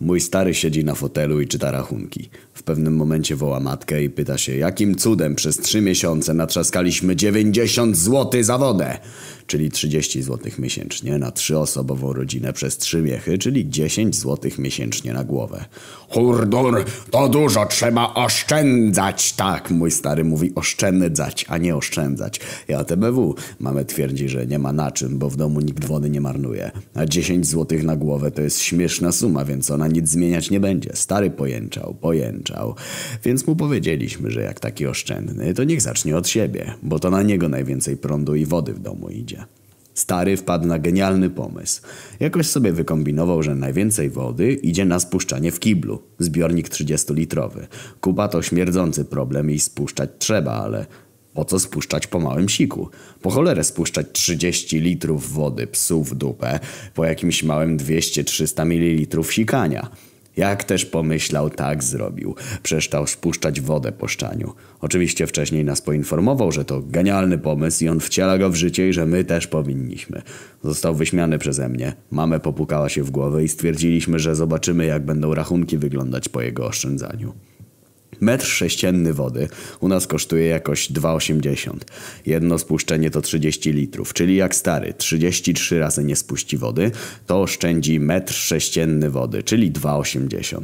Mój stary siedzi na fotelu i czyta rachunki. W pewnym momencie woła matkę i pyta się, jakim cudem przez trzy miesiące natrzaskaliśmy 90 zł za wodę. Czyli 30 zł miesięcznie na trzyosobową rodzinę przez trzy miechy, czyli 10 zł miesięcznie na głowę. Hurdur, to dużo trzeba oszczędzać. Tak, mój stary mówi oszczędzać, a nie oszczędzać. Ja TBW. Mamy twierdzi, że nie ma na czym, bo w domu nikt wody nie marnuje. A 10 zł na głowę to jest śmieszna suma, więc ona nic zmieniać nie będzie. Stary pojęczał, pojęczał. Więc mu powiedzieliśmy, że jak taki oszczędny, to niech zacznie od siebie, bo to na niego najwięcej prądu i wody w domu idzie. Stary wpadł na genialny pomysł. Jakoś sobie wykombinował, że najwięcej wody idzie na spuszczanie w kiblu. Zbiornik 30-litrowy. Kuba to śmierdzący problem i spuszczać trzeba, ale po co spuszczać po małym siku? Po cholerę spuszczać 30 litrów wody psu w dupę po jakimś małym 200-300 ml sikania. Jak też pomyślał, tak zrobił. Przestał spuszczać wodę po szczaniu. Oczywiście wcześniej nas poinformował, że to genialny pomysł i on wciela go w życie i że my też powinniśmy. Został wyśmiany przeze mnie. Mamę popukała się w głowę i stwierdziliśmy, że zobaczymy jak będą rachunki wyglądać po jego oszczędzaniu. Metr sześcienny wody u nas kosztuje jakoś 2,80. Jedno spuszczenie to 30 litrów, czyli jak stary 33 razy nie spuści wody, to oszczędzi metr sześcienny wody, czyli 2,80.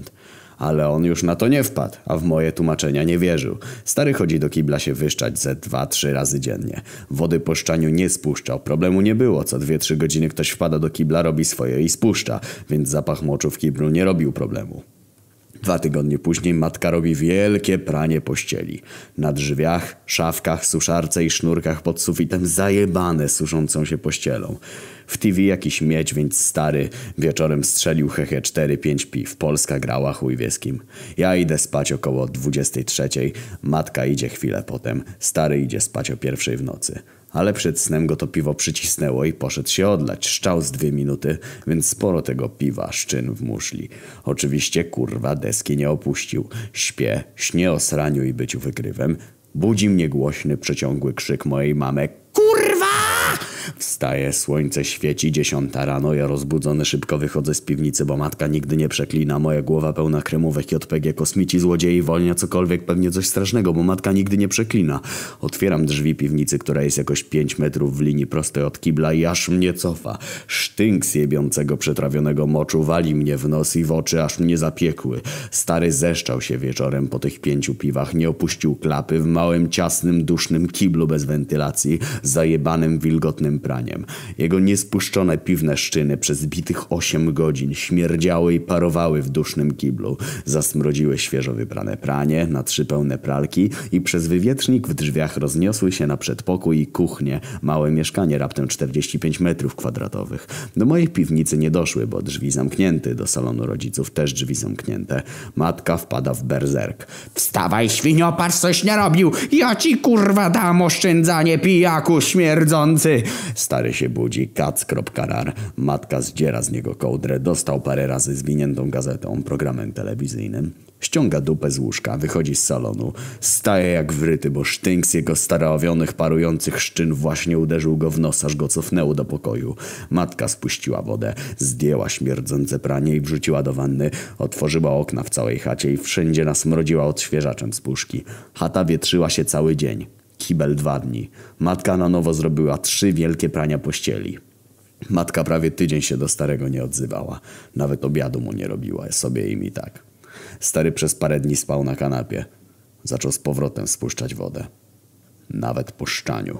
Ale on już na to nie wpadł, a w moje tłumaczenia nie wierzył. Stary chodzi do kibla się wyszczać ze 2-3 razy dziennie. Wody po szczaniu nie spuszczał, problemu nie było. Co 2-3 godziny ktoś wpada do kibla, robi swoje i spuszcza, więc zapach moczu w kiblu nie robił problemu. Dwa tygodnie później matka robi wielkie pranie pościeli. Na drzwiach, szafkach, suszarce i sznurkach pod sufitem zajebane suszącą się pościelą. W TV jakiś mieć, więc stary wieczorem strzelił hehe 4-5 piw. Polska grała chuj wieskim. Ja idę spać około 23. Matka idzie chwilę potem. Stary idzie spać o pierwszej w nocy. Ale przed snem go to piwo przycisnęło i poszedł się odlać. Szczał z dwie minuty, więc sporo tego piwa, szczyn w muszli. Oczywiście kurwa deski nie opuścił. Śpię, śnie o sraniu i byciu wygrywem. Budzi mnie głośny, przeciągły krzyk mojej mamy. Wstaje, słońce świeci, dziesiąta rano, ja rozbudzony szybko wychodzę z piwnicy, bo matka nigdy nie przeklina, moja głowa pełna kremówek JPG, kosmici, złodziei, wolnia, cokolwiek, pewnie coś strasznego, bo matka nigdy nie przeklina. Otwieram drzwi piwnicy, która jest jakoś 5 metrów w linii prostej od kibla i aż mnie cofa. Sztynk z jebiącego przetrawionego moczu wali mnie w nos i w oczy, aż mnie zapiekły. Stary zeszczał się wieczorem po tych pięciu piwach, nie opuścił klapy w małym, ciasnym, dusznym kiblu bez wentylacji, zajebanym, wilgotnym praniem. Jego niespuszczone piwne szczyny przez bitych osiem godzin śmierdziały i parowały w dusznym kiblu. Zasmrodziły świeżo wyprane pranie na trzy pełne pralki i przez wywietrznik w drzwiach rozniosły się na przedpokój i kuchnię. Małe mieszkanie, raptem 45 metrów kwadratowych. Do mojej piwnicy nie doszły, bo drzwi zamknięte. Do salonu rodziców też drzwi zamknięte. Matka wpada w berzerk. Wstawaj, świnio, patrz coś nie robił! Ja ci kurwa dam oszczędzanie, pijaku śmierdzący! Stary się budzi, kac.rar. Matka zdziera z niego kołdrę, dostał parę razy zwiniętą gazetą, programem telewizyjnym. Ściąga dupę z łóżka, wychodzi z salonu. Staje jak wryty, bo sztynk z jego staroowionych, parujących szczyn właśnie uderzył go w nos, aż go cofnęło do pokoju. Matka spuściła wodę, zdjęła śmierdzące pranie i wrzuciła do wanny. Otworzyła okna w całej chacie i wszędzie nasmrodziła odświeżaczem z puszki. Chata wietrzyła się cały dzień. Kibel dwa dni. Matka na nowo zrobiła trzy wielkie prania pościeli. Matka prawie tydzień się do starego nie odzywała. Nawet obiadu mu nie robiła, sobie i mi tak. Stary przez parę dni spał na kanapie. Zaczął z powrotem spuszczać wodę. Nawet po szczaniu.